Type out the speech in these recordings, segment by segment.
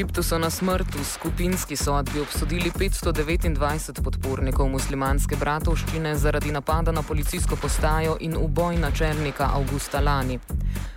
Egiptu so na smrt v skupinski sodbi obsodili 529 podpornikov muslimanske bratovščine zaradi napada na policijsko postajo in uboj načelnika Augusta Lani.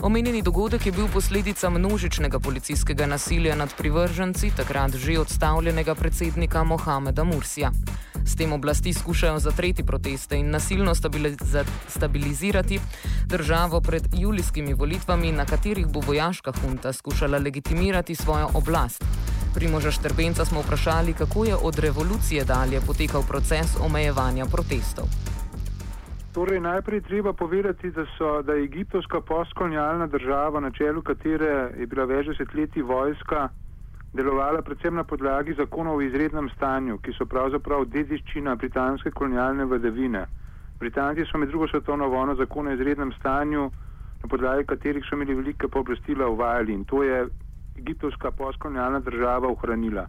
Omenjeni dogodek je bil posledica množičnega policijskega nasilja nad privrženci takrat že odstavljenega predsednika Mohameda Mursija. S tem oblasti skušajo zatreti proteste in nasilno stabilizirati državo pred julijskimi volitvami, na katerih bo vojaška hunta skušala legitimirati svojo oblast. Primoža Štrbenca smo vprašali, kako je od revolucije dalje potekal proces omejevanja protestov. Torej, najprej treba povedati, da, so, da je egiptovska postkolonialna država, na čelu katere je bila več desetletij vojska, delovala predvsem na podlagi zakonov o izrednem stanju, ki so pravzaprav dediščina britanske kolonialne vladavine. Britanci so med drugo svetovno vojno zakone o izrednem stanju, na podlagi katerih so imeli velike pooblastila uvajali in to je egiptovska postkolonialna država ohranila.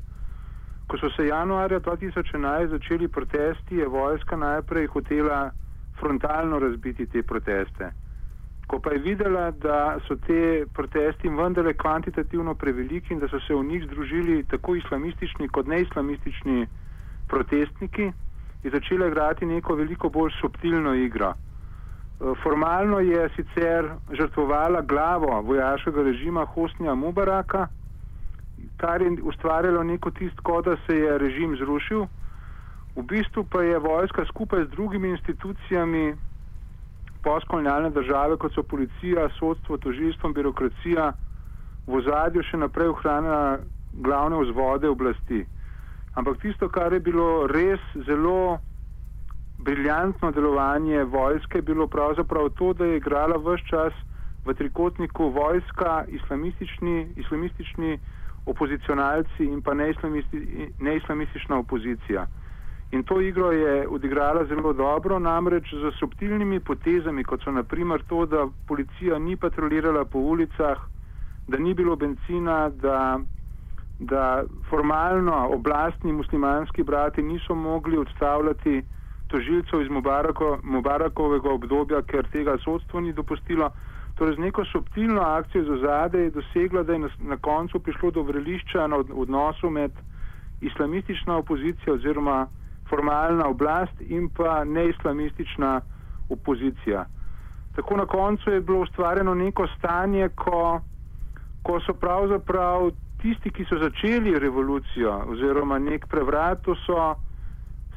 Ko so se januarja 2011 začeli protesti, je vojska najprej hotela frontalno razbiti te proteste. Ko pa je videla, da so te protesti vendarle kvantitativno preveliki in da so se v njih združili tako islamistični kot neislamistični protestniki, je začela igrati neko veliko bolj subtilno igro. Eh, formalno je sicer žrtvovala glavo vojaškega režima Hosnija Mubaraka, kar je ustvarjalo neko tisto, da se je režim zrušil. V bistvu pa je vojska skupaj z drugimi institucijami postkolonialne države, kot so policija, sodstvo, tožilstvo in birokracija, v ozadju še naprej ohranjala glavne vzvode oblasti. Ampak tisto, kar je bilo res zelo briljantno delovanje vojske, je bilo pravzaprav to, da je igrala vse čas v trikotniku vojska, islamistični, islamistični opozicionalci in pa neislamistična opozicija. In to igro je odigrala zelo dobro, namreč z subtilnimi potezami, kot so naprimer to, da policija ni patrolirala po ulicah, da ni bilo benzina, da, da formalno oblastni muslimanski brati niso mogli odstavljati tožilcev iz Mubarako, Mubarakovega obdobja, ker tega sodstvo ni dopustilo. Torej, z neko subtilno akcijo za zade je dosegla, da je na, na koncu prišlo do vrelišča na od, odnosu med islamistično opozicijo oziroma formalna oblast in pa neislamistična opozicija. Tako na koncu je bilo ustvarjeno neko stanje, ko, ko so pravzaprav tisti, ki so začeli revolucijo oziroma nek prevrat, to so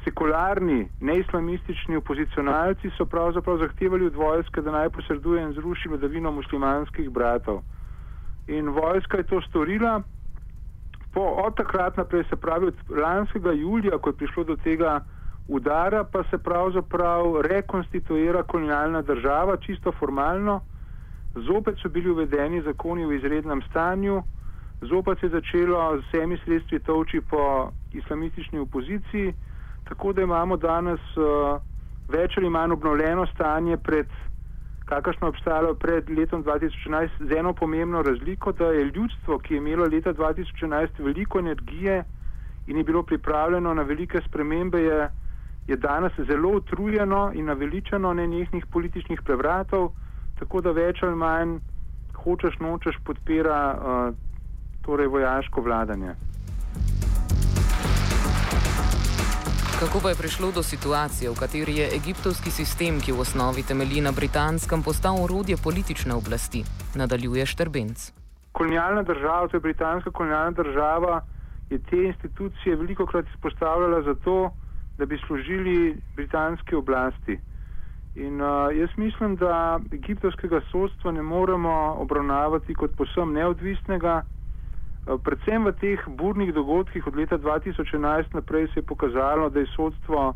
sekularni, neislamistični opozicionalci, so pravzaprav zahtevali od vojske, da naj posreduje in zruši vladavino muslimanskih bratov. In vojska je to storila, po, od takrat naprej, se pravi od lanskega julija, ko je prišlo do tega udara, pa se pravzaprav rekonstituira kolonialna država, čisto formalno. Zopet so bili uvedeni zakoni v izrednem stanju, zopet se je začelo z vsemi sredstvi toči po islamistični opoziciji, tako da imamo danes uh, več ali manj obnovljeno stanje pred kakršno obstajalo pred letom 2011, z eno pomembno razliko, da je ljudstvo, ki je imelo leta 2011 veliko energije in je bilo pripravljeno na velike spremembe, je, je danes zelo utrujeno in naveličeno nenehnih političnih prevratov, tako da več ali manj hočeš nočeš podpira uh, torej vojaško vladanje. Kako pa je prišlo do situacije, v kateri je egiptovski sistem, ki v osnovi temelji na britanskem, postal orodje politične oblasti? Nadaljuje Štrbenc. Kolonialna država, to je britanska kolonialna država, je te institucije veliko krat izpostavljala zato, da bi služili britanski oblasti. In uh, jaz mislim, da egiptovskega sodstva ne moremo obravnavati kot posem neodvisnega, predvsem v teh burnih dogodkih od leta 2011 naprej se je pokazalo, da je sodstvo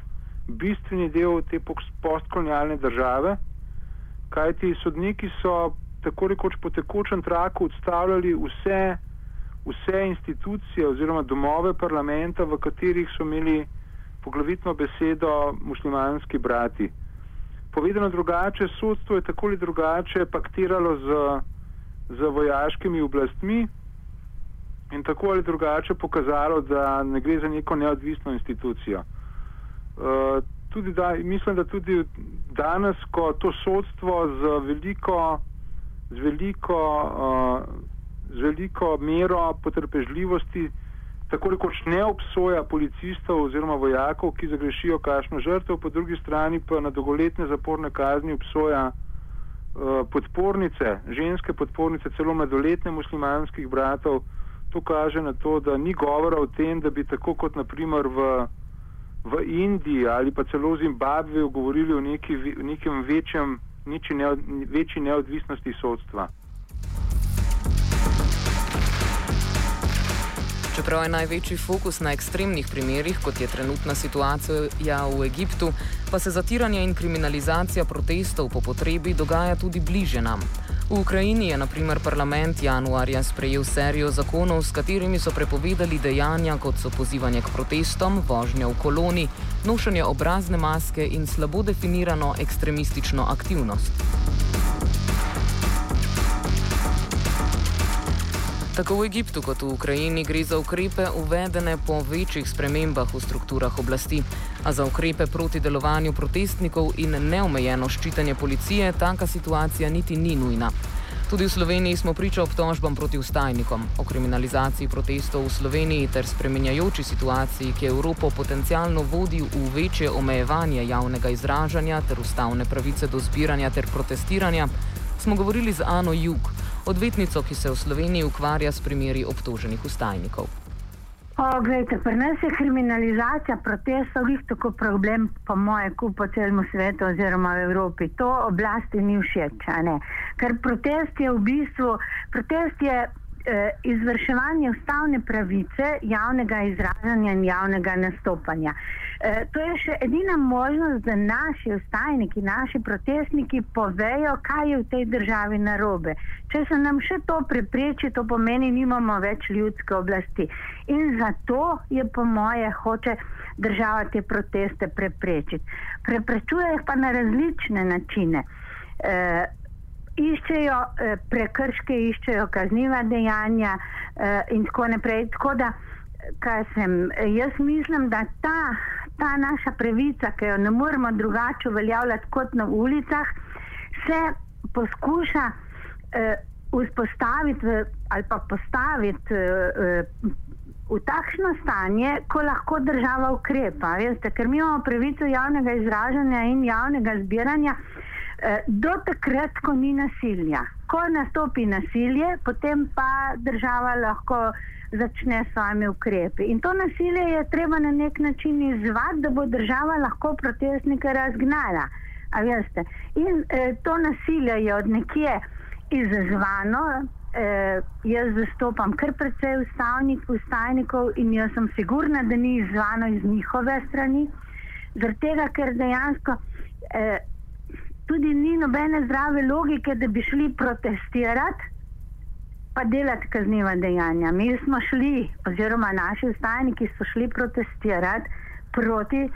bistveni del te postkolonialne države, kajti sodniki so tako rekoč po tekočem traku odstavljali vse, vse institucije oziroma domove parlamenta, v katerih so imeli poglavitno besedo muslimanski brati. Povedano drugače, sodstvo je tako ali drugače paktiralo z, z vojaškimi oblastmi, in tako ali drugače pokazalo, da ne gre za neko neodvisno institucijo. Uh, tudi da, mislim, da tudi danes, ko to sodstvo z veliko, z veliko, uh, z veliko mero potrpežljivosti tako rekoč ne obsoja policistov oziroma vojakov, ki zagrešijo kašno žrtev, po drugi strani pa na dolgoletne zaporne kazni obsoja uh, podpornice, ženske podpornice, celo mladoletne muslimanskih bratov. To kaže na to, da ni govora o tem, da bi tako kot naprimer v, v Indiji ali pa celo v Zimbabveju govorili o neki, nekem večjem, ne, večji neodvisnosti sodstva. Čeprav je največji fokus na ekstremnih primerih, kot je trenutna situacija v Egiptu, pa se zatiranje in kriminalizacija protestov po potrebi dogaja tudi bliže nam. V Ukrajini je naprimer parlament januarja sprejel serijo zakonov, s katerimi so prepovedali dejanja, kot so pozivanje k protestom, vožnja v koloni, nošenje obrazne maske in slabo definirano ekstremistično aktivnost. Tako v Egiptu kot v Ukrajini gre za ukrepe uvedene po večjih spremembah v strukturah oblasti, a za ukrepe proti delovanju protestnikov in neomejeno ščitanje policije taka situacija niti ni nujna. Tudi v Sloveniji smo priča obtožbam proti ustajnikom o kriminalizaciji protestov v Sloveniji ter spremenjajoči situaciji, ki Evropo potencialno vodi v večje omejevanje javnega izražanja ter ustavne pravice do zbiranja ter protestiranja, smo govorili z Ano Juk odvetnico, ki se v Sloveniji ukvarja s primeri obtoženih ustajnikov. Poglejte, pri nas je kriminalizacija protestov jih tako problem, po moje, kot po celem svetu oziroma v Evropi. To oblasti ni všeč, ker protest je v bistvu, protest je eh, izvrševanje ustavne pravice javnega izražanja in javnega nastopanja. Eh, to je še edina možnost, da naši ustajniki, naši protestniki povejo, kaj je v tej državi narobe. Če se nam še to prepreči, to pomeni, da nimamo več ljudske oblasti. In zato je po moje hoče država te proteste preprečiti. Preprečuje jih pa na različne načine. E, iščejo eh, prekrške, iščejo kazniva dejanja eh, in tako naprej. Tako da, kaj sem, jaz mislim, da ta, ta naša pravica, ki jo ne moremo drugače uveljavljati kot na ulicah, se poskuša eh, vzpostaviti ali pa postaviti. Eh, V takšno stanje, ko lahko država ukrepa, veste, ker mi imamo pravico javnega izražanja in javnega zbiranja, Eh, do takrat, ko ni nasilja. Ko nastopi nasilje, potem pa država lahko začne s svojimi ukrepi. In to nasilje je treba na nek način izvati, da bo država lahko protestnike razgnala. In eh, to nasilje je od nekje izazvano. Eh, jaz zastopam kar precej ustavnikov in jaz sem sigurna, da ni izzvano iz njihove strani, zaradi tega, ker dejansko. Eh, tudi ni nobene zdrave logike, da bi šli protestirati, pa delati kazniva dejanja. Mi smo šli, oziroma naši ustajniki so šli protestirati proti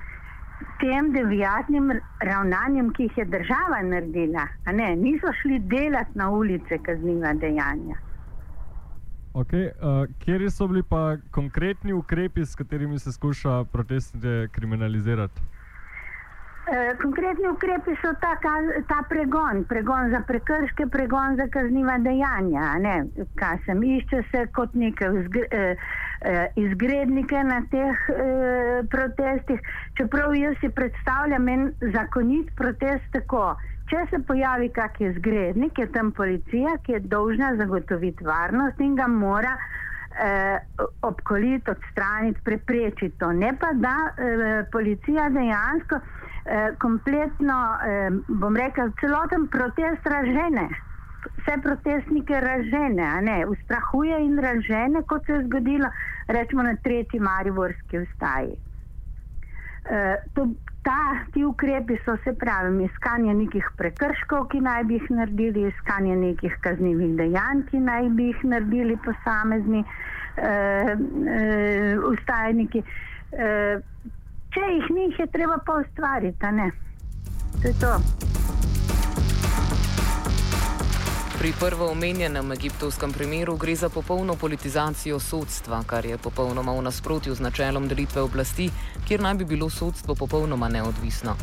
tem devijatnim ravnanjem, ki jih je država naredila. Ne, niso šli delati na ulice kazniva dejanja. Okay, uh, kje so bili pa konkretni ukrepi, s katerimi se skuša protestnike kriminalizirati? Eh, konkretni ukrepi so ta, ta pregon, pregon za prekrške, pregon za kazniva dejanja. Išče se kot neke vzgre, eh, eh, izgrednike na teh eh, protestih. Čeprav jaz si predstavljam en zakonit protest tako. Če se pojavi kakšen izgrednik, je tam policija, ki je dolžna zagotoviti varnost in ga mora eh, obkoliti, odstraniti, preprečiti to. Ne pa da eh, policija dejansko. Eh, kompletno, eh, bom rekel, celoten protest ražene. Vse protestnike ražene, ne, ustrahuje in ražene, kot se je zgodilo, rečemo na tretji Mariborski ustaji. E, to, ta, ti ukrepi so se pravi, iskanje nekih prekrškov, ki naj bi jih naredili, iskanje nekih kaznjivih dejanj, ki naj bi jih naredili posamezni e, e, ustajniki. E, če jih ni, jih je treba pa ustvariti. To je to. Pri prvo omenjenem egiptovskem primeru gre za popolno politizacijo sodstva, kar je popolnoma v nasprotju z načelom delitve oblasti, kjer naj bi bilo sodstvo popolnoma neodvisno.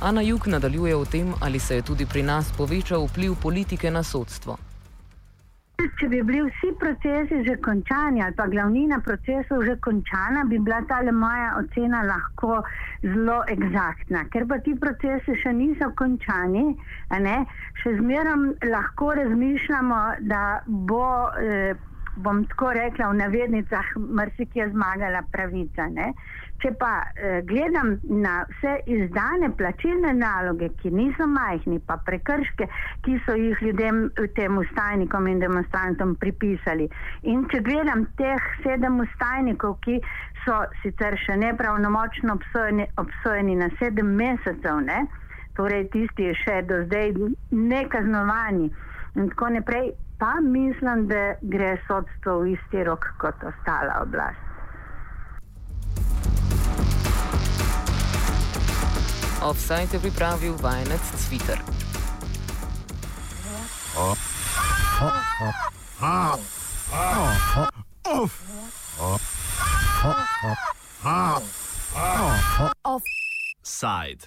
Ana Juk nadaljuje o tem, ali se je tudi pri nas povečal vpliv politike na sodstvo če bi bili vsi procesi že končani ali pa glavnina procesov že končana, bi bila ta le moja ocena lahko zelo egzaktna. Ker pa ti procesi še niso končani, ne, še zmerom lahko razmišljamo, da bo. Eh, bom tako rekla, v navednicah, marsikje zmagala pravica. Ne? Če pa eh, gledam na vse izdane plačilne naloge, ki niso majhni, pa prekrške, ki so jih ljudem, tem ustajnikom in demonstrantom pripisali. In če gledam teh sedem ustajnikov, ki so sicer še nepravnomočno obsojeni, obsojeni na sedem mesecev, ne? torej tisti še do zdaj nekaznovani in tako naprej, pa mislim, da gre sodstvo v isti rok kot ostala oblast. Offside je pripravil vajenec Twitter. Offside.